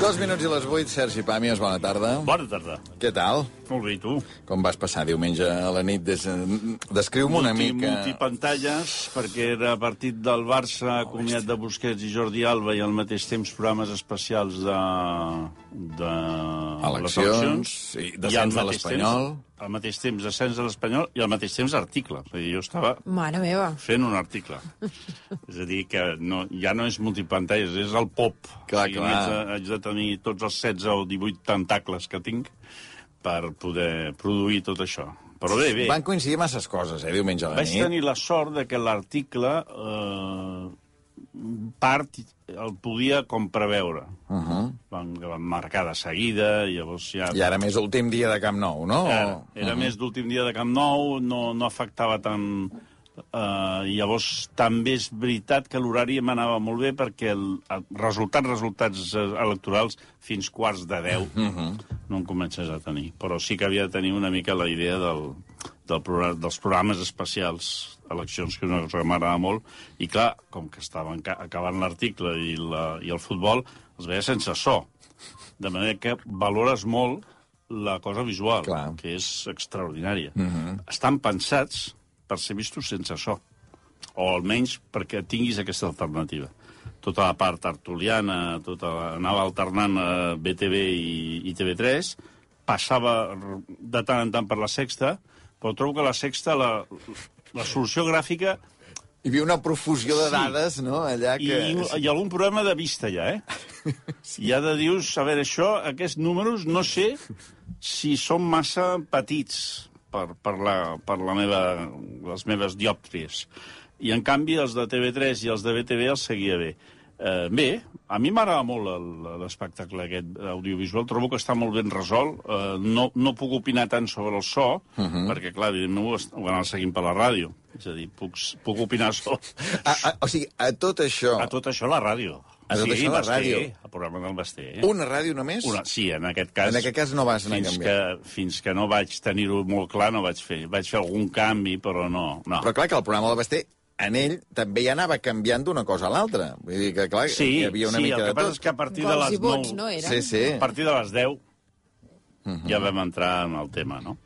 Dos minuts i les vuit, Sergi Pàmies, bona tarda. Bona tarda. Què tal? Molt bé, tu? Com vas passar diumenge a la nit? Des... Descriu-me una Multi, mica... Multipantalles, perquè era partit del Barça, comiat de Busquets i Jordi Alba, i al mateix temps programes especials de... de les Eleccions, sí, descens de l'Espanyol. Al mateix temps descens de l'Espanyol i al mateix temps article. És a dir, jo estava Mare meva. fent un article. és a dir, que no, ja no és multipantalles, és el pop. Clar, o sigui, clar. Haig, de, haig de tenir tots els 16 o 18 tentacles que tinc per poder produir tot això. Però bé, bé. Van coincidir masses coses, eh, diumenge a la Vaig nit. tenir la sort de que l'article eh, part el podia com preveure. Uh -huh. van, van marcar de seguida, i llavors ja... I ara més últim dia de Camp Nou, no? Era, era més d'últim dia de Camp Nou, no, no afectava tant... Uh, llavors, també és veritat que l'horari m'anava molt bé perquè el, el resultats, resultats eh, electorals fins quarts de 10 Uh -huh. no en comences a tenir. Però sí que havia de tenir una mica la idea del, del programa, dels programes especials, eleccions que una cosa que m'agrada molt, i clar, com que estaven ca- acabant l'article i, la, i el futbol, els veia sense so. De manera que valores molt la cosa visual, Clar. que és extraordinària. Uh -huh. Estan pensats per ser vistos sense so, o almenys perquè tinguis aquesta alternativa tota la part artuliana, tota la, anava alternant a BTV i, i TV3, passava de tant en tant per la Sexta, però trobo que la Sexta, la, la solució gràfica Hi havia una profusió de Sí. dades, no?, allà i, que... i algun problema de vista ja, eh? sí. Ja de dius, a veure, això, aquests números, no sé si són massa petits per, per, la, per la meva, les meves diòptries. I, en canvi, els de TV3 i els de BTV els seguia bé. Eh, bé, a mi m'agrada molt l'espectacle aquest audiovisual, trobo que està molt ben resolt, eh, no, no puc opinar tant sobre el so, uh -huh. perquè, clar, evidentment ho, ho anava seguint per la ràdio, és a dir, puc, puc opinar sobre... A, a, o sigui, a tot això, A tot això, la ràdio. A tot això, la Basté, ràdio. El programa del Basté. Eh? una ràdio només? Una, sí, en aquest cas... En aquest cas no vas anar fins canviant. que, fins que no vaig tenir-ho molt clar, no vaig fer. Vaig fer algun canvi, però no. no. Però clar que el programa del Basté, en ell, també ja anava canviant d'una cosa a l'altra. Vull dir que, clar, sí, hi havia una sí, mica el de que passa tot. és que a partir de Gols les i vots, 9... no era? Sí, sí. A partir de les 10 Mhm. ja vam entrar en el tema, no?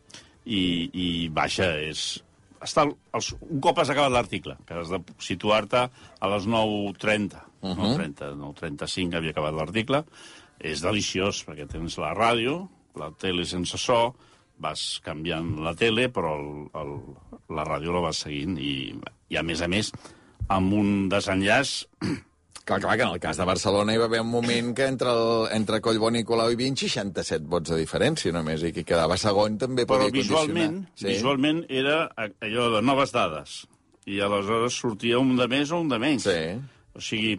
I, i baixa, és... Està, els, un cop has acabat l'article, que has de situar-te a les 9.30, uh. -huh. 9.30, 9.35 havia acabat l'article, és deliciós, perquè tens la ràdio, la tele sense so, vas canviant la tele, però el, el, la ràdio la vas seguint, i, i a més a més, amb un desenllaç Clar, clar, que en el cas de Barcelona hi va haver un moment que entre, el, entre Collboni, i Vin 67 vots de diferència només, i qui quedava segon també Però podia visualment, sí. visualment era allò de noves dades. I aleshores sortia un de més o un de menys. Sí. O sigui,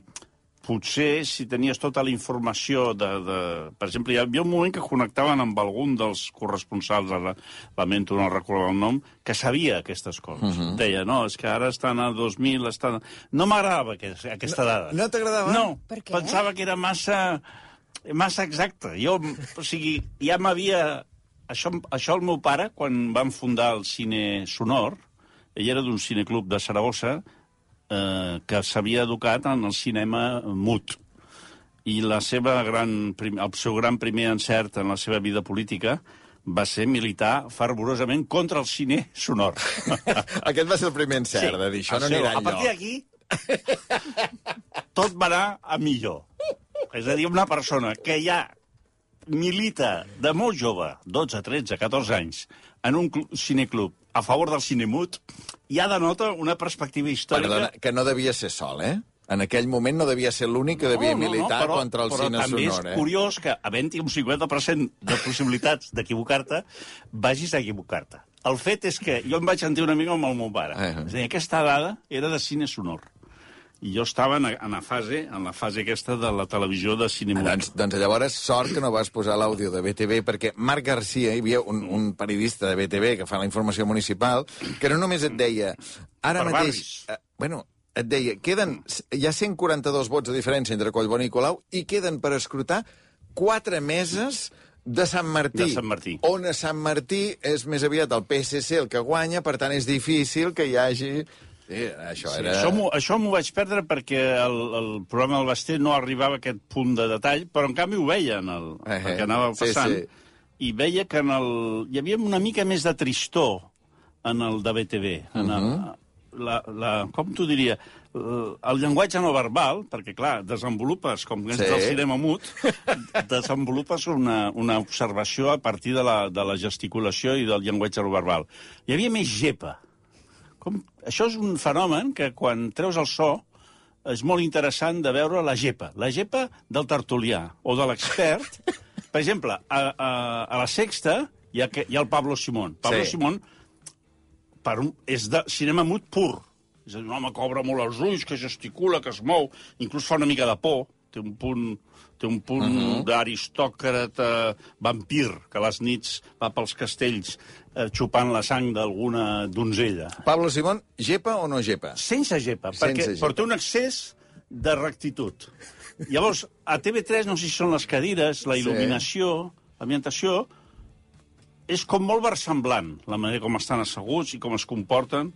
potser si tenies tota la informació de... de... Per exemple, hi havia un moment que connectaven amb algun dels corresponsals, ara lamento no recordar el nom, que sabia aquestes coses. Uh Mhm. -huh. Deia, no, és que ara estan a 2.000, estan... No m'agradava aquest, aquesta dada. no t'agradava? No, Per què? pensava que era massa massa exacte. Jo, o sigui, ja m'havia... Això, això el meu pare, quan van fundar el Cine Sonor, ell era d'un cineclub de Saragossa, eh, que s'havia educat en el cinema mut. I la seva gran, prim- el seu gran primer encert en la seva vida política va ser militar fervorosament contra el cine sonor. Aquest va ser el primer encert, sí. de dir, això no anirà A partir d'aquí, tot va anar a millor. És a dir, una persona que ja milita de molt jove, 12, 13, 14 anys, en un clu- cineclub a favor del cinemut, ja denota una perspectiva històrica... Perdona, que no devia ser sol, eh? En aquell moment no devia ser l'únic que devia militar però, contra el però cine també sonor, és eh? curiós que, havent-hi un 50% de possibilitats d'equivocar-te, vagis a equivocar-te. El fet és que jo em vaig sentir una mica amb el meu pare. Eh. És a dir, aquesta dada era de cine sonor. I jo estava en, en, la fase, en la fase aquesta de la televisió de cine Ah. Doncs, doncs llavors, sort que no vas posar l'àudio de BTV, perquè Marc Garcia, hi havia un, un periodista de BTV que fa la informació municipal, que no només et deia... Ara Per mateix... Eh, bueno, et deia, queden, hi ha 142 vots de diferència entre Collboni i Colau i queden per escrutar quatre meses de Sant Martí. De Sant Martí. On a Sant Martí és més aviat el PSC el que guanya, per tant és difícil que hi hagi... Sí, això Sí, era... Això m'ho això m'ho vaig perdre perquè el, el programa del Basté no arribava a aquest punt de detall, però en canvi ho veia, en el, Eh, eh. perquè anava Sí, passant, sí. i veia que en el, hi havia una mica més de tristor en el de BTV. En el, Mhm. la, la, com t'ho diria? El, el llenguatge no verbal, perquè, clar, desenvolupes, com que Sí. del cinema mut, desenvolupes una, una observació a partir de la, de la gesticulació i del llenguatge no verbal. Hi havia més gepa. Com... Això és un fenomen que quan treus el so és molt interessant de veure la gepa. La gepa del tertulià o de l'expert. per exemple, a, a, a la Sexta hi ha, hi ha el Pablo Simón. Pablo Sí. Simón per un, és de cinema mut pur. És a dir, un home que obre molt els ulls, que gesticula, que es mou, inclús fa una mica de por. Té un punt, té un punt uh -huh. d'aristòcrata vampir, que les nits va pels castells eh, xupant la sang d'alguna donzella. Pablo Simón, gepa o no gepa? Sense gepa, Sense perquè gepa. però té un excés de rectitud. Llavors, a TV3, no sé si són les cadires, la Sí. il·luminació, l'ambientació, és com molt versemblant, la manera com estan asseguts i com es comporten.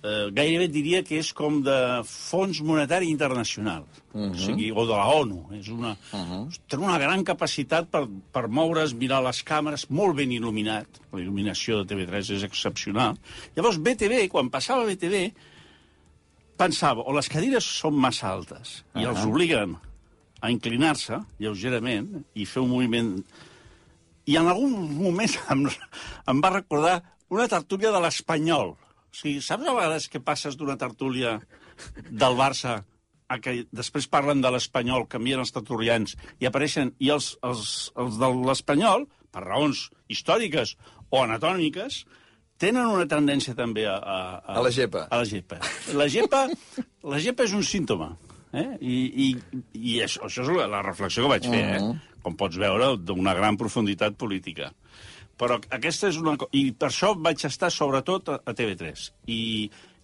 Eh, gairebé diria que és com de Fons Monetari Internacional, uh -huh. o, sigui, o de la ONU. És una, uh -huh. Té una gran capacitat per, per moure's, mirar les càmeres, molt ben il·luminat. La il·luminació de TV3 és excepcional. Llavors, BTV, quan passava BTV, pensava, o les cadires són massa altes i els obliguen a inclinar-se lleugerament i fer un moviment... I en algun moment em, em va recordar una tertúlia de l'Espanyol. O sigui, saps a vegades que passes d'una tertúlia del Barça a que després parlen de l'Espanyol, canvien els tertulians i apareixen... I els, els, els de l'Espanyol, per raons històriques o anatòmiques, tenen una tendència també a... A, A la gepa. A la gepa. La gepa, la gepa és un símptoma. Eh? I, i, i això, això és la, la reflexió que vaig fer, eh? com pots veure, d'una gran profunditat política. Però aquesta és una... I per això vaig estar sobretot a, a TV3. I,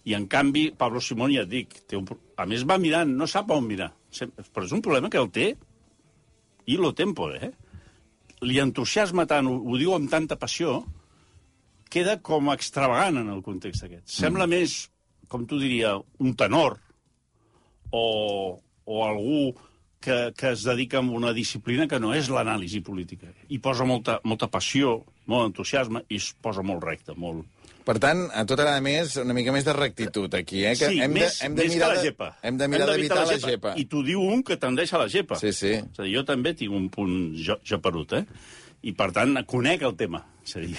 I, en canvi, Pablo Simón, ja et dic, té un... a més va mirant, no sap on mirar. Però és un problema que el té i lo tempo, eh? Li entusiasma tant, ho, ho diu amb tanta passió, queda com extravagant en el context aquest. Sembla més, com tu diria, un tenor o, o algú que, que es dedica a una disciplina que no és l'anàlisi política. I posa molta, molta passió, molt entusiasme, i es posa molt recte, molt... Per tant, a tot agrada més, una mica més de rectitud aquí, eh? Que sí, hem més, de, hem de més mirar que la de- gepa. Hem de mirar d'evitar la gepa. I t'ho diu un que tendeix a la gepa. Sí, sí. És a dir, jo també tinc un punt jo, geperut, eh? I, per tant, conec el tema. És a dir,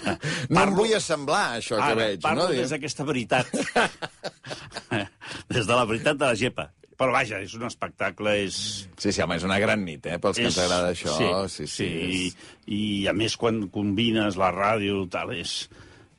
No em vull assemblar, això que Ara, veig. parlo no? des d'aquesta veritat. des de la veritat de la gepa. Però vaja, és un espectacle, és... Sí, sí, home, és una gran nit, eh? Pels que ens agrada això. Sí, sí. sí. és- I, I, a més, quan combines la ràdio, tal, és...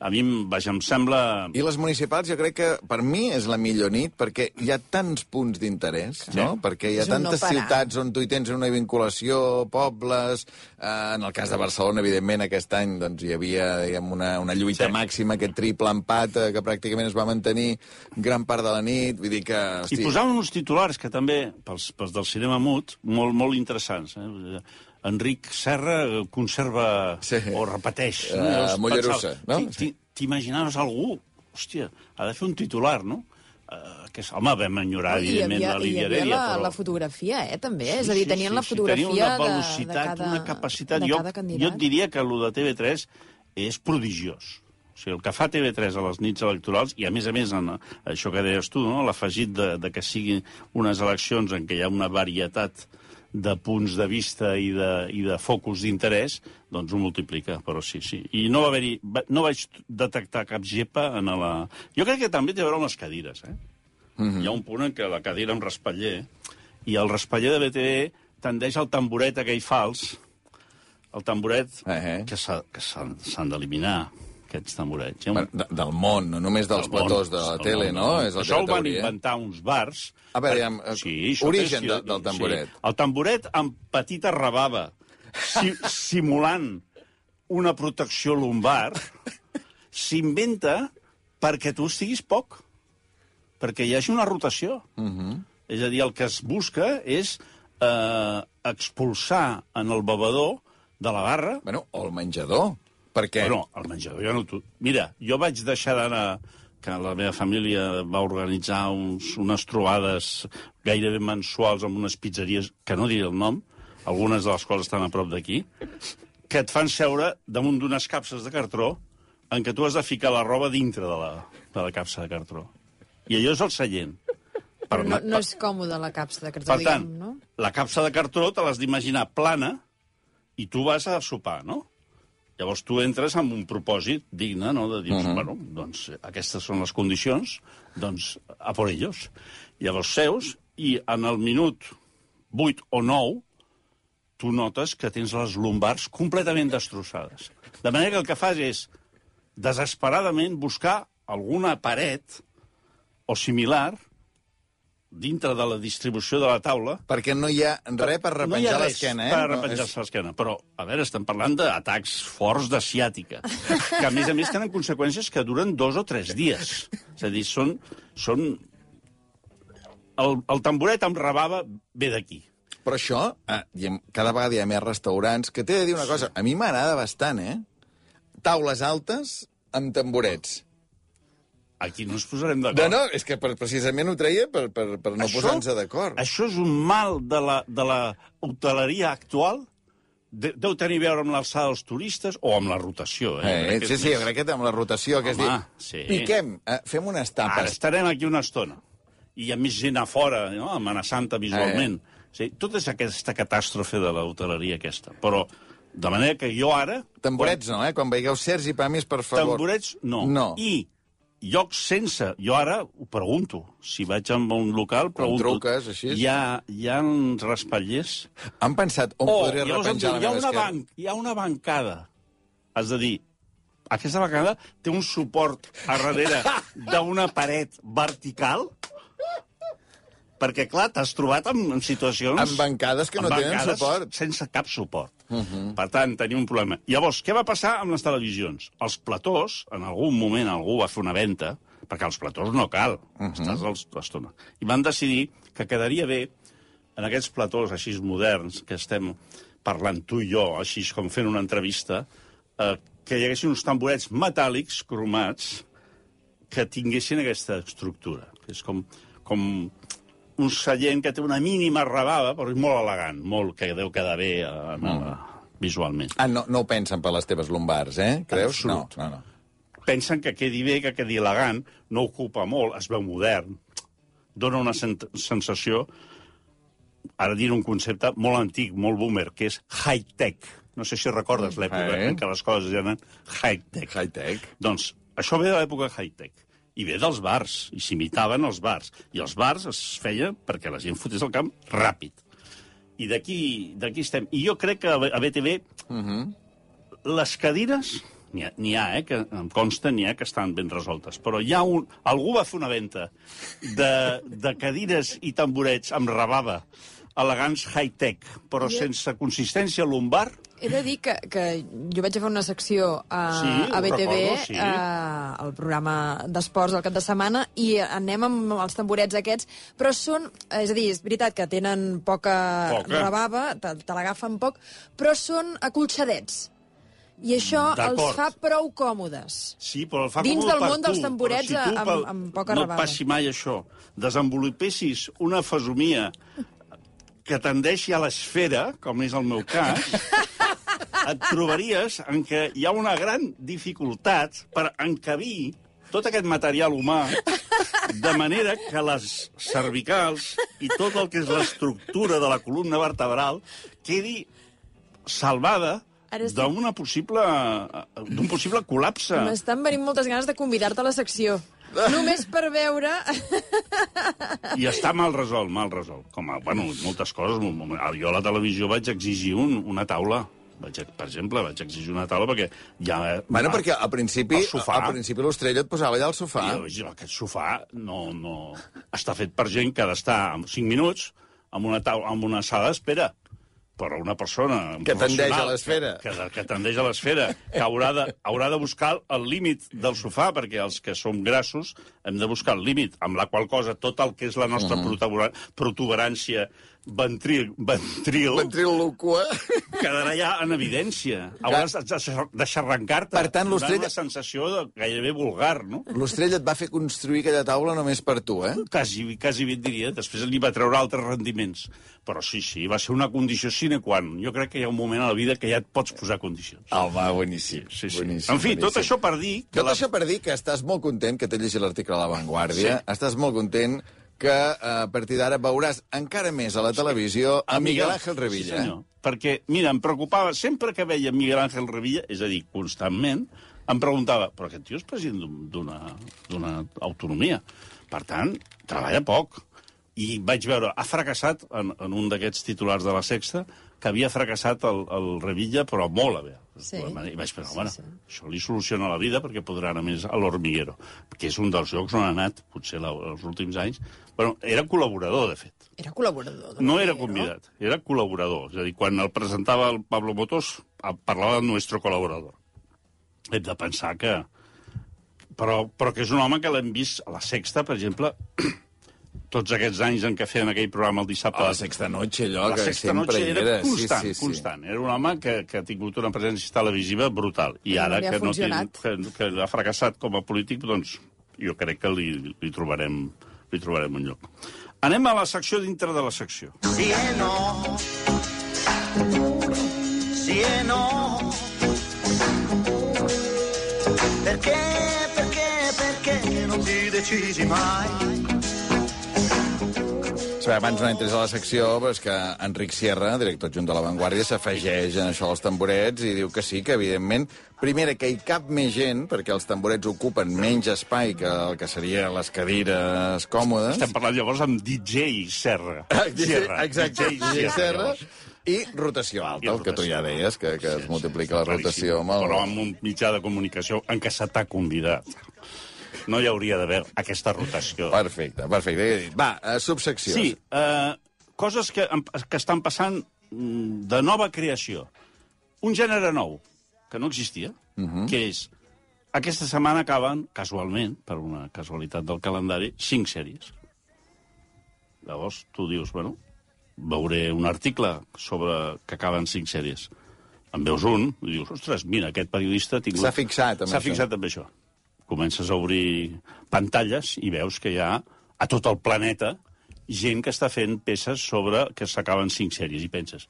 A mi, vaja, em sembla... I les municipals jo crec que per mi és la millor nit perquè hi ha tants punts d'interès, Sí. no? Perquè hi ha És no tantes parar. ciutats on tu hi tens una vinculació, pobles... Eh, en el cas de Barcelona, evidentment, aquest any doncs, hi havia diguem, una, una lluita Sí. màxima, aquest triple empat eh, que pràcticament es va mantenir gran part de la nit. Vull dir que... I posaven uns titulars que també, pels, pels del cinema mut, molt, molt interessants. Eh? Enric Serra eh, conserva Sí. o repeteix. Eh, Llavors Mollerussa, pensava, no? ti- ti- T'imaginaves algú, hòstia, ha de fer un titular, no? Uh, que és, home, vam enyorar, I hi evidentment, havia, la hi Lídia havia Heredia, la, però... la fotografia, eh, també. és a dir, tenien la fotografia tenia una de- velocitat, de, cada, una capacitat. de jo, cada candidat. jo et diria que el de TV3 és prodigiós. O sigui, el que fa TV3 a les nits electorals, i a més a més, en això que deies tu, no? l'afegit de, de que siguin unes eleccions en què hi ha una varietat de punts de vista i de, i de focus d'interès, doncs ho multiplica, però sí, sí. I no, va haver-hi... va- No vaig detectar cap gepa en la... Jo crec que també té a veure amb les cadires, eh? Hi ha un punt en què la cadira amb respatller, i el respatller de BTV tendeix al tamboret aquell fals, el tamboret Eh, eh. que s'ha- que s'han s'han d'eliminar, aquests tamborets. Un- de, del món, no només dels del món, platós de la tele, món, no? del És món. el Això ho van teoria. inventar uns bars. A veure, Per- amb, eh, sí, origen de- del tamboret. Sí. El tamboret amb petita rebava, si, simulant una protecció lumbar, s'inventa perquè tu estiguis poc, perquè hi hagi una rotació. Uh -huh. És a dir, el que es busca és eh, expulsar en el bevedor de la barra, Bueno, o el menjador. Perquè... Bueno, al menjador jo no... Tu... Mira, jo vaig deixar d'anar que la meva família va organitzar uns, unes trobades gairebé mensuals amb unes pizzeries, que no diré el nom, algunes de les quals estan a prop d'aquí, que et fan seure damunt d'unes capses de cartró en què tu has de ficar la roba dintre de la, de la capsa de cartró. I allò és el seient. Però no, no és còmode la capsa de cartró, per tant, diguem, no? la capsa de cartró te l'has d'imaginar plana i tu vas a sopar, no? Llavors tu entres amb un propòsit digne, no?, de dir, uh -huh. bueno, doncs aquestes són les condicions, doncs a por ellos. Llavors seus i en el minut 8 o 9 tu notes que tens les lumbars completament destrossades. De manera que el que fas és desesperadament buscar alguna paret o similar dintre de la distribució de la taula Perquè no hi ha res per no hi ha repenjar res l'esquena, eh? per No, repenjar-se l'esquena. Però, a veure, estem parlant d'atacs forts de ciàtica, que a més a més tenen conseqüències que duren dos o tres dies. És a dir, són... són... El, el tamboret amb rebava ve d'aquí. Però això, eh, cada vegada hi ha més restaurants, que t'he de dir una cosa, a mi m'agrada bastant, eh? Taules altes amb tamborets. Aquí no ens posarem No, d'acord. no, és que per, precisament ho treia per, per, per no posar-nos d'acord. Això és un mal de la, de la hoteleria actual. De, deu tenir a veure amb l'alçada dels turistes o amb la rotació. Eh? Eh, sí, sí, jo crec que amb la rotació, que és dir, Home, sí. piquem, eh, fem unes Ara tapes. estarem aquí una estona. I hi ha més gent a fora, no? amenaçant visualment. Eh. Sí, tot és aquesta catàstrofe de l'hoteleria aquesta. Però, de manera que jo ara... Tamborets no, eh? Quan veieu Sergi Pamis, per favor. Tamborets, no. No. I llocs sense... Jo ara ho pregunto. Si vaig a un local, pregunto... truques, així? Hi ha, hi ha uns respatllers? Han pensat on O, podria repenjar diu, la hi ha meva una, banc, hi ha una bancada. Has de dir, aquesta bancada té un suport a darrere d'una paret vertical perquè, clar, t'has trobat en, en situacions... Amb bancades que no tenen suport. Sense cap suport. Uh -huh. Per tant, tenia un problema. Llavors, què va passar amb les televisions? Els platós, en algun moment algú va fer una venda, perquè als platós no cal, uh -huh. estàs a l'estona. I van decidir que quedaria bé, en aquests platós així moderns, que estem parlant tu i jo, així com fent una entrevista, eh, que hi haguessin uns tamborets metàl·lics cromats que tinguessin aquesta estructura. Que és com, com un seient que té una mínima rebava, però és molt elegant, molt, que deu quedar bé eh, mm. visualment. Ah, no, no ho pensen per les teves lumbars, eh? Creus? No, Absolut. no, no. Pensen que quedi bé, que quedi elegant, no ocupa molt, es veu modern, dona una sen sensació, ara dir un concepte molt antic, molt boomer, que és high-tech. No sé si recordes l'època Eh? en què les coses eren high-tech. High-tech. Doncs això ve de l'època high-tech. I ve dels bars, i s'imitaven els bars. I els bars es feia perquè la gent fotés el camp ràpid. I d'aquí d'aquí estem. I jo crec que a B- a BTV les cadires, n'hi ha, ha, eh, que em consta, n'hi ha que estan ben resoltes, però hi ha un... Algú va fer una venda de, de cadires i tamborets amb rebava, elegants high-tech, però I- sense consistència lumbar, He de dir que, que jo vaig a fer una secció a, Sí, a BTV, recordo, sí. eh, al programa d'esports del cap de setmana, i anem amb els tamborets aquests, però són, és a dir, és veritat que tenen poca, Poca. rebava, te, te l'agafen poc, però són acolxadets. I això els fa prou còmodes. Sí, però el fa Dins del món dels tu, tamborets però si tu amb- amb poca no rebava. et passi mai això. Desenvolupessis una fesomia que tendeixi a l'esfera, com és el meu cas, et trobaries en què hi ha una gran dificultat per encabir tot aquest material humà de manera que les cervicals i tot el que és l'estructura de la columna vertebral quedi salvada estic- d'una possible d'un possible col·lapse. M'estan venint moltes ganes de convidar-te a la secció. Només per veure... I està mal resolt, mal resolt. Com a, bueno, moltes coses. Jo a la televisió vaig exigir un, una taula. Vaig, per exemple, vaig exigir una taula perquè ja... Bueno, perquè al principi, sofà. al principi l'Ostrella et posava allà al sofà. Jo, jo, aquest sofà no, no... està fet per gent que ha d'estar en 5 minuts amb una, taula, amb una sala d'espera però una persona Que tendeix a l'esfera. Que, que, que tendeix a l'esfera, que haurà de, haurà de buscar el límit del sofà, perquè els que som grassos hem de buscar el límit, amb la qual cosa tot el que és la nostra Mhm. protubera- protuberància ventril, ventril, Ventriloqua. quedarà ja en evidència. Hauràs de xer- de xerrancar-te. Per tant, l'Ostrella- una sensació de gairebé vulgar, no? L'Ostrella et va fer construir aquella taula només per tu, eh? Quasi, quasi bé et diria. Després li va treure altres rendiments. Però sí, sí, va ser una condició sine qua non. Jo crec que hi ha un moment a la vida que ja et pots posar condicions. Home, boníssim. Sí, sí. boníssim en fi, tot boníssim. això per dir que Tot la... això per dir que estàs molt content, que t'he llegit l'article a La Vanguardia, Sí. estàs molt content que eh, a partir d'ara veuràs encara més a la televisió a Miguel Ángel Revilla. Sí, senyor. Perquè, mira, em preocupava, sempre que veia Miguel Ángel Revilla, és a dir, constantment, em preguntava, però aquest tio és president d'un- d'una d'una autonomia. Per tant, treballa poc. I vaig veure, ha fracassat en, en un d'aquests titulars de la Sexta, que havia fracassat el, el Revilla, però molt a bé. Sí. I vaig pensar, Sí, bueno, sí. això li soluciona la vida perquè podrà anar més a l'Hormiguero, que és un dels llocs on ha anat, potser la, els últims anys. Bueno, era col·laborador, de fet. Era col·laborador. de No era convidat, era col·laborador. És a dir, quan el presentava el Pablo Motos, parlava del nuestro col·laborador. Hem de pensar que... Però, però que és un home que l'hem vist a la Sexta, per exemple, tots aquests anys en què feien aquell programa el dissabte... A la sexta noche, allò la que sexta sempre noche hi era, era. constant, sí, sí, sí. constant. Era un home que, que ha tingut una presència televisiva brutal. I no ara que, no té, funcionat. que, que ha fracassat com a polític, doncs jo crec que li, li, trobarem, li trobarem un lloc. Anem a la secció dintre de la secció. Sì e no. Sì e no. Perché, perché, perché non ti decidi mai? Abans no entres a la secció, però és que Enric Sierra, director adjunt de La Vanguardia, s'afegeix en això dels tamborets i diu que sí, que evidentment, primera, que hi cap més gent, perquè els tamborets ocupen menys espai que el que serien les cadires còmodes. Estem parlant llavors amb DJ Serra. Sierra. Exacte, DJ DJ Serra. I rotació alta, I el que tu ja rotació. deies, que, que es multiplica la Claríssim. rotació amb el... Però amb un mitjà de comunicació en què se t'ha convidat. No hi hauria d'haver aquesta rotació. Perfecte, perfecte. Va, eh, subseccions. Sí, eh, coses que, que estan passant mm, de nova creació. Un gènere nou, que no existia, uh -huh. que és... Aquesta setmana acaben, casualment, per una casualitat del calendari, cinc sèries. Llavors, tu dius, bueno, veuré un article sobre que acaben cinc sèries. En veus un i dius, ostres, mira, aquest periodista. S'ha fixat amb S'ha fixat amb això. Comences a obrir pantalles i veus que hi ha a tot el planeta gent que està fent peces sobre que s'acaben cinc sèries i penses,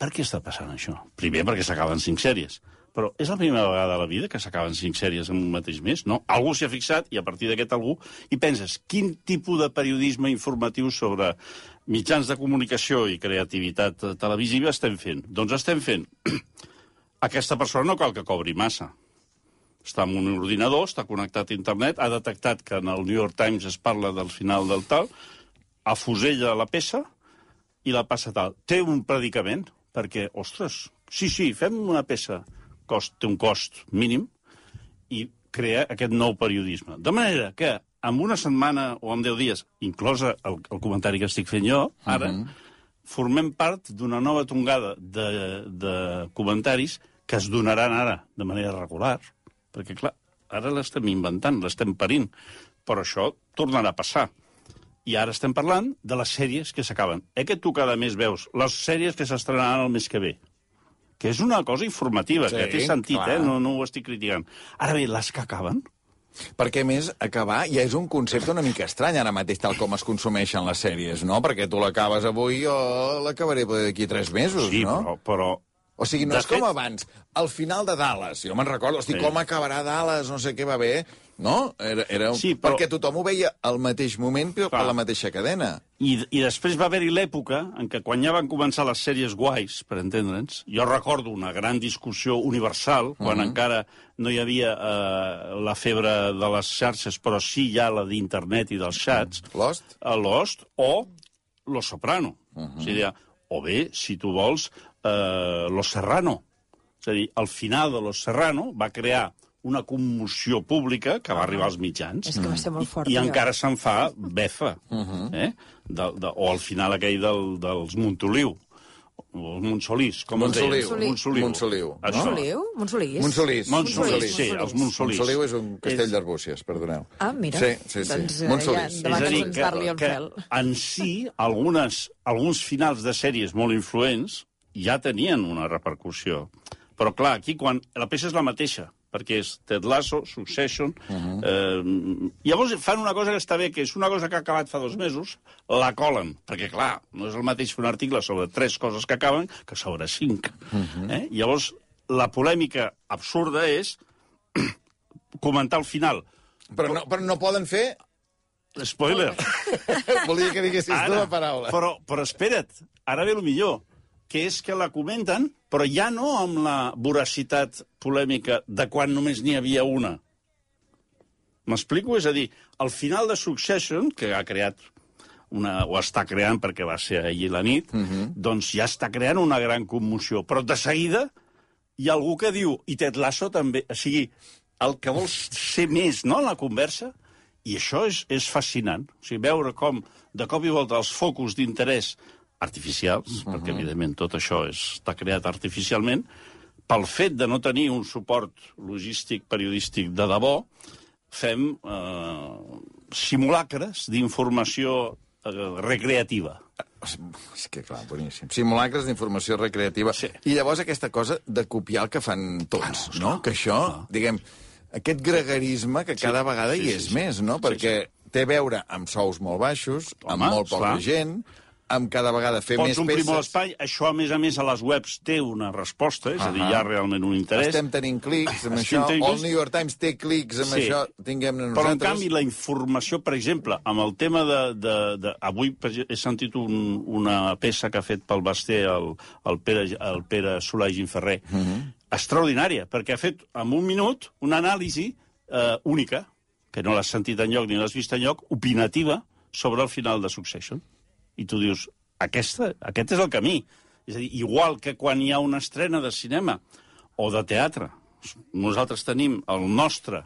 per què està passant això? Primer perquè s'acaben cinc sèries, però és la primera vegada a la vida que s'acaben cinc sèries en un mateix mes, no? Algú s'hi ha fixat i a partir d'aquest algú i penses, quin tipus de periodisme informatiu sobre mitjans de comunicació i creativitat televisiva estem fent? Doncs estem fent aquesta persona no cal que cobri massa. Està en un ordinador, està connectat a internet, ha detectat que en el New York Times es parla del final del tal, afusella la peça i la passa tal. Té un predicament, perquè, ostres, sí, sí, fem una peça, cost, té un cost mínim, i crea aquest nou periodisme. De manera que en una setmana o en 10 dies, inclosa el, el comentari que estic fent jo, ara, uh -huh. formem part d'una nova tongada de, de comentaris que es donaran ara de manera regular, perquè, clar, ara l'estem inventant, l'estem parint, però això tornarà a passar. I ara estem parlant de les sèries que s'acaben. Eh que tu cada mes veus les sèries que s'estrenaran el mes que ve? Que és una cosa informativa, Sí, que té sentit, clar. eh? No, no ho estic criticant. Ara bé, les que acaben... Perquè, més, acabar ja és un concepte una mica estrany ara mateix, tal com es consumeixen les sèries, no? Perquè tu l'acabes avui, jo l'acabaré d'aquí tres mesos, Sí, no? però, però O sigui, no De és com fet- abans. Al final de Dallas, jo me'n recordo, hosti, Sí. com acabarà Dallas, no sé què va bé, no? Era, era... Sí, però- Perquè tothom ho veia al mateix moment, però per Clar. la mateixa cadena. I, I després va haver-hi l'època en què quan ja van començar les sèries guais, per entendre'ns, jo recordo una gran discussió universal, quan Mhm. encara no hi havia eh, la febre de les xarxes, però sí ja la d'internet i dels xats, Lost? a Lost o Lo Soprano. Uh Mhm. -huh. o, sigui, o bé, si tu vols, eh, Lo Serrano. És a dir, al final de Lo Serrano va crear una commoció pública que va arribar als mitjans. És que va ser molt fort. I allò. encara se'n fa befa. Uh Mhm. -huh. eh? de, de, o al final aquell del, dels Montoliu. o Montsolís, com Montsoliu. es deia? Montsoliu. Montsoliu. Montsoliu? Montsolís? Monsolís. Montsolís, sí, els Monsolís. Montsoliu és un castell És- d'Arbúcies, perdoneu. Ah, mira. Sí, sí, sí. Doncs, eh, Montsolís. ja- Demà és a que dir, que, que en si algunes, alguns finals de sèries molt influents ja tenien una repercussió. Però, clar, aquí quan la peça és la mateixa, perquè és Ted Lasso, Succession... Uh -huh. eh, llavors fan una cosa que està bé, que és una cosa que ha acabat fa dos mesos, la colen, perquè, clar, no és el mateix fer un article sobre tres coses que acaben que sobre cinc. Uh -huh. eh? Llavors, la polèmica absurda és comentar el final. Però no, però no poden fer... Spoiler. Volia que diguessis tu la paraula. Però, però espera't, ara ve el millor, que és que la comenten, però ja no amb la voracitat polèmica de quan només n'hi havia una. M'explico? És a dir, al final de Succession, que ha creat una, o està creant perquè va ser ahir la nit, uh -huh. doncs ja està creant una gran commoció. Però de seguida hi ha algú que diu, i Ted Lasso també, o sigui, el que vols ser més, no?, en la conversa, i això és, és fascinant. O sigui, veure com, de cop i volta, els focus d'interès artificials, uh -huh. perquè, evidentment, tot això és, està creat artificialment, pel fet de no tenir un suport logístic periodístic de debò, fem eh, simulacres d'informació eh, recreativa. És que, clar, boníssim. Simulacres d'informació recreativa. Sí. I llavors aquesta cosa de copiar el que fan tots, no? Que això, diguem, aquest gregarisme que cada vegada sí, hi sí, és sí. més, no? Perquè té a veure amb sous molt baixos, amb Home, molt poca gent, amb cada vegada fer Pots més omplir peces. molt espai. Això, a més a més, a les webs té una resposta, és a dir, hi ha realment un interès. Estem tenint clics amb Estem això, tenint o el. New York Times té clics amb Sí. això, tinguem-ne Però, nosaltres. en canvi, la informació, per exemple, amb el tema de... de, de avui he sentit un, una peça que ha fet pel Basté el, el, Pere, el Pere Solà i Ginferrer, uh -huh. extraordinària, perquè ha fet, en un minut, una anàlisi eh, única, que no l'has sentit enlloc ni l'has vist enlloc, opinativa, sobre el final de Succession. I tu dius, aquesta, aquest és el camí. És a dir, igual que quan hi ha una estrena de cinema o de teatre, nosaltres tenim el nostre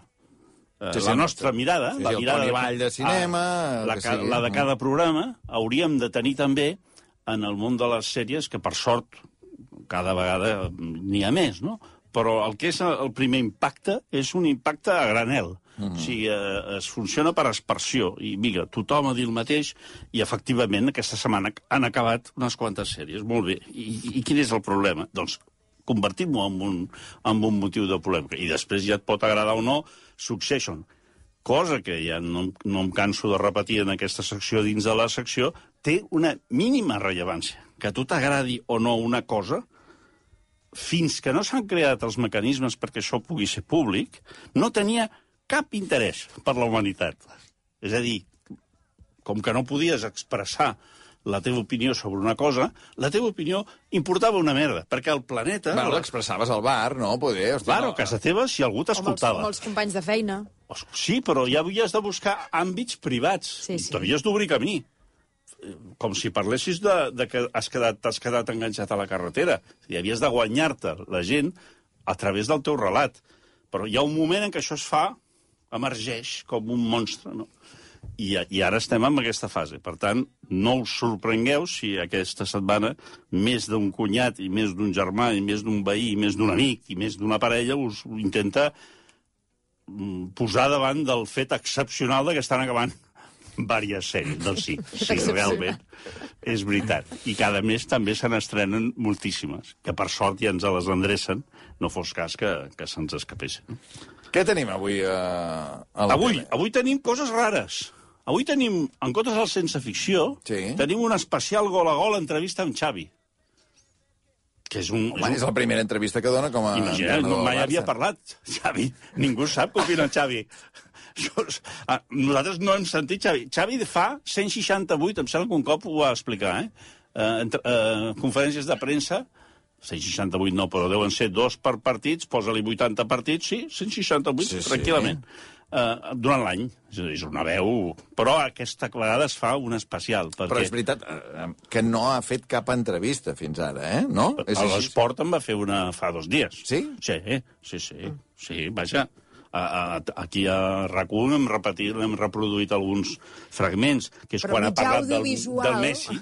eh, Sí, sí, la nostra nostre. mirada, Sí, sí, la mirada Vall de cinema, ah, el la, ca- la de cada programa, hauríem de tenir també en el món de les sèries, que per sort cada vegada n'hi ha més, no? Però el que és el primer impacte és un impacte a granel. Mm -hmm. O sigui, eh, es funciona per aspersió. I, mira, tothom ha dit el mateix i, efectivament, aquesta setmana han acabat unes quantes sèries. Molt bé. I, i quin és el problema? Doncs convertim-ho en, un, en un motiu de polèmica. I després ja et pot agradar o no Succession. Cosa que ja no, no em canso de repetir en aquesta secció dins de la secció, té una mínima rellevància. Que a tu t'agradi o no una cosa, fins que no s'han creat els mecanismes perquè això pugui ser públic, no tenia cap interès per la humanitat. És a dir, com que no podies expressar la teva opinió sobre una cosa, la teva opinió importava una merda, perquè el planeta... Bueno, l'expressaves al bar, no? Poder, hosti, Claro, no. a casa teva, si algú O amb els, t'escoltava. amb els companys de feina. Sí, però ja havies de buscar àmbits privats. Sí, sí. T'havies d'obrir camí. Com si parlessis de, de que has quedat, t'has quedat enganxat a la carretera. I havies de guanyar-te la gent a través del teu relat. Però hi ha un moment en què això es fa, emergeix com un monstre, no? I, I ara estem en aquesta fase. Per tant, no us sorprengueu si aquesta setmana més d'un cunyat i més d'un germà i més d'un veí i més d'un amic i més d'una parella us intenta mm, posar davant del fet excepcional de que estan acabant diverses sèries. Doncs sí, sí, realment, és veritat. I cada mes també se n'estrenen moltíssimes, que per sort ja ens les endrecen, no fos cas que, que se'ns escapessin. Què tenim avui a, a la Avui, tele? avui tenim coses rares. Avui tenim, en comptes del sense ficció, Sí. tenim un especial gol a gol entrevista amb Xavi. Que és un... Home, és és un la primera entrevista que dona com a... Imagina't, no, mai havia parlat, Xavi. Ningú sap què opina Xavi. Ah, Nosaltres no hem sentit Xavi. Xavi fa 168, em sembla que un cop ho va explicar, eh? Eh, entre, eh, conferències de premsa, 168 no, però deuen ser dos per partits, posa-li 80 partits, sí, 168, Sí, sí. tranquil·lament. Eh, durant l'any. És una veu... Però aquesta vegada es fa un especial. Perquè... Però és veritat eh, que no ha fet cap entrevista fins ara, eh? No? És A l'esport en va fer una fa dos dies. Sí? Sí, sí, sí. Sí, vaja. A, a, aquí a RAC1 hem repetit, hem reproduït alguns fragments, que és Però quan ha parlat del, del Messi.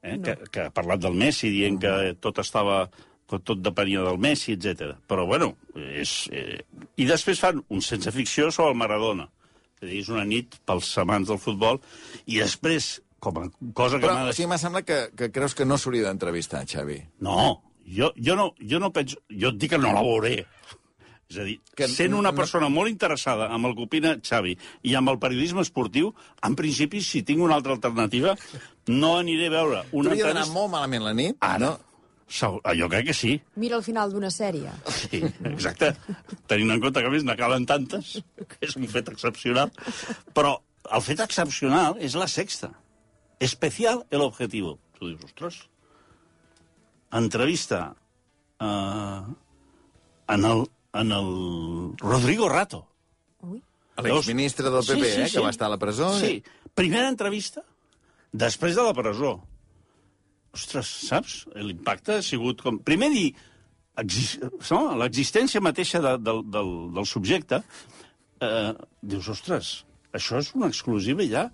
eh, que, que ha parlat del Messi, dient que tot estava que tot depenia del Messi, etc. Però, bueno, és... Eh... I després fan un sense ficció sobre el Maradona. És dir, és una nit pels amants del futbol. I després, com a cosa que Però m'ha o sigui, m'ha semblat que, que creus que no s'hauria d'entrevistar, Xavi. No, jo, jo no, jo no penso... Jo et dic que no la veuré. És a dir, Que sent una no- persona molt interessada amb el que opina Xavi i amb el periodisme esportiu, en principi, si tinc una altra alternativa, no aniré a veure una T'hauria d'anar molt malament la nit, Ara, no? Segur- Jo crec que sí. Mira el final d'una sèrie. Sí, exacte. Tenint en compte que, a més, n'acalen tantes, que és un fet excepcional. Però el fet excepcional és la sexta. Especial el objetivo. Tu dius, ostres, entrevista eh, en, el, en el Rodrigo Rato. Ui. L'exministre del PP, eh, que va estar a la presó. Sí, primera entrevista després de la presó. Ostres, saps? L'impacte ha sigut com... Primer dir, no? l'existència mateixa de, del, del, del subjecte, eh, dius, ostres, això és una exclusiva ja.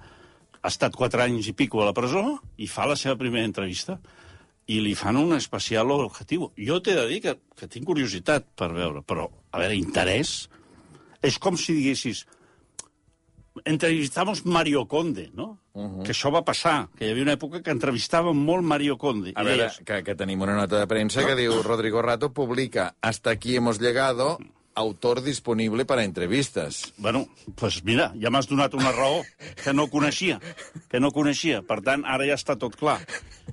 Ha estat quatre anys i pico a la presó i fa la seva primera entrevista i li fan un especial objectiu. Jo t'he de dir que, que tinc curiositat per veure, però, a veure, interès... És com si diguessis, entrevistamos Mario Conde, no? Uh -huh. Que això va passar, que hi havia una època que entrevistàvem molt Mario Conde. A veure, deies, que, que tenim una nota de premsa que diu Rodrigo Rato publica Hasta aquí hemos llegado, autor disponible para entrevistas. Bueno, doncs pues mira, ja m'has donat una raó que no coneixia, que no coneixia. Per tant, ara ja està tot clar.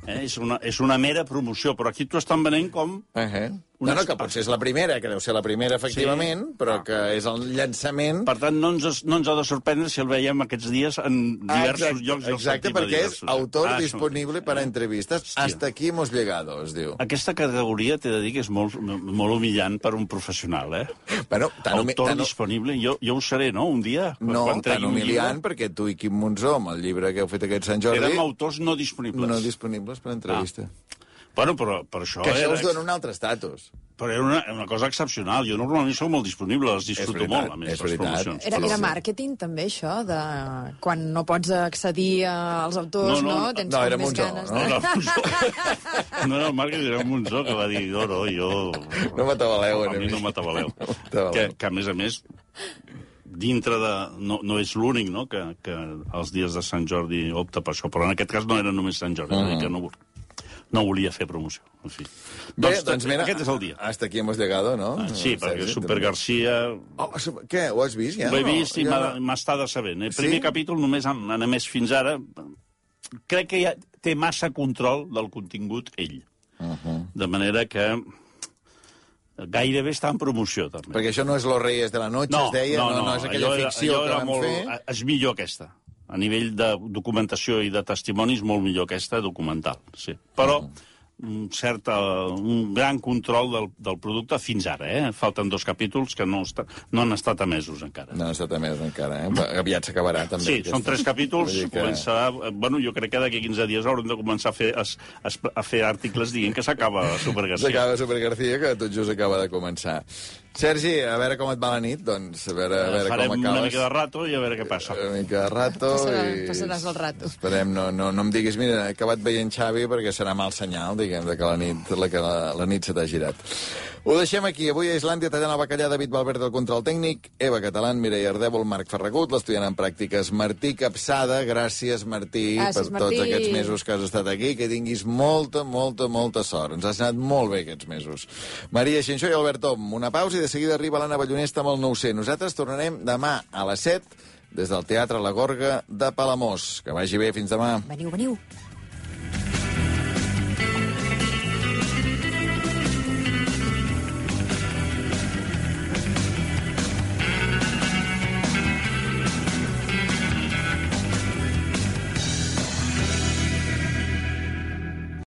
Eh? És, una, és una mera promoció, però aquí t'ho estan venent com... Uh -huh. Una No, no, que potser és la primera, que deu ser la primera, efectivament, Sí. però Ah. que és el llançament... Per tant, no ens, no ens ha de sorprendre si el veiem aquests dies en diversos Ah, exacte, llocs. Exacte, a perquè és diversos. autor Ah, disponible para entrevistas. Hòstia. Hasta aquí hemos llegado, es diu. Aquesta categoria, t'he de dir que és molt, molt humillant per un professional, eh? Bueno, tan, Autor tan, disponible. Jo, jo ho seré, no?, un dia. quan- no, quan tan llibre. perquè tu i Quim Monzó, amb el llibre que heu fet aquest Sant Jordi, Érem autors no disponibles. no disponibles per entrevista. Bueno, però, però això, que això era, us dona un altre estatus. però era una, una cosa excepcional. Jo normalment sóc molt disponible, les disfruto veritat, molt, a més, és les veritat. promocions. Era, era màrqueting, també, això, de quan no pots accedir als autors, No, no? no, no, Tens no, era Monzó, ganes. no? No de- era Monzó. No era el Marc, era Monzó que va dir, no, no, jo... No m'atabaleu, A mi no m'atabaleu. m'atabaleu. que, que, a més a més, dintre de... No, no és l'únic, no?, que, que els dies de Sant Jordi opta per això. Però en aquest cas no era només Sant Jordi, uh -huh. que no, no volia fer promoció. En fi. Bé, doncs mira, aquest és el dia. Hasta aquí hemos llegado, no? Ah, sí, perquè Sergi, Super també. Garcia Oh, què, ho has vist ja? Ho he no? vist i Ja m'ha- no. m'està decebent. El primer Sí? capítol només han, han emès fins ara. Crec que ja té massa control del contingut ell. Uh. -huh. De manera que gairebé està en promoció, també. Perquè això no és Los Reyes de la Noche, es deia, no, no, no és aquella era- ficció que era van molt, fer. És millor aquesta. A nivell de documentació i de testimonis, molt millor aquesta documental, sí. Però un, cert, eh, un gran control del, del producte fins ara, eh? Falten dos capítols que no, està, no han estat emesos encara. No ha estat més encara, eh? Aviat s'acabarà, també. Sí, aquesta. són tres capítols. Que- Començarà... eh, Bueno, jo crec que d'aquí 15 dies haurem de començar a fer, a, a, fer articles dient que s'acaba Super Garcia. S'acaba Super García, que tot just acaba de començar. Sergi, a veure com et va la nit, doncs, a veure, a veure Farem com una acabes. mica de rato i a veure què passa. Una mica de rato Passarà- i... passaràs el rato. Esperem, no, no, no em diguis, mira, he acabat veient Xavi perquè serà mal senyal, diguem, de que la nit, la, que la, la nit se t'ha girat. Ho deixem aquí. Avui a Islàndia tallant el bacallà David Valverde al control tècnic, Eva Catalán, Mireia Ardèvol, Marc Ferragut, l'estudiant en pràctiques Martí Capçada. Gràcies, Martí, Gràcies, per tots Martí. aquests mesos que has estat aquí. Que tinguis molta, molta, molta sort. Ens has anat molt bé aquests mesos. Maria Xinxó i Albert Tom, una pausa i de seguida arriba l'Anna Ballonesta amb el 900. Nosaltres tornarem demà a les 7 des del Teatre La Gorga de Palamós. Que vagi bé, fins demà. Veniu, veniu.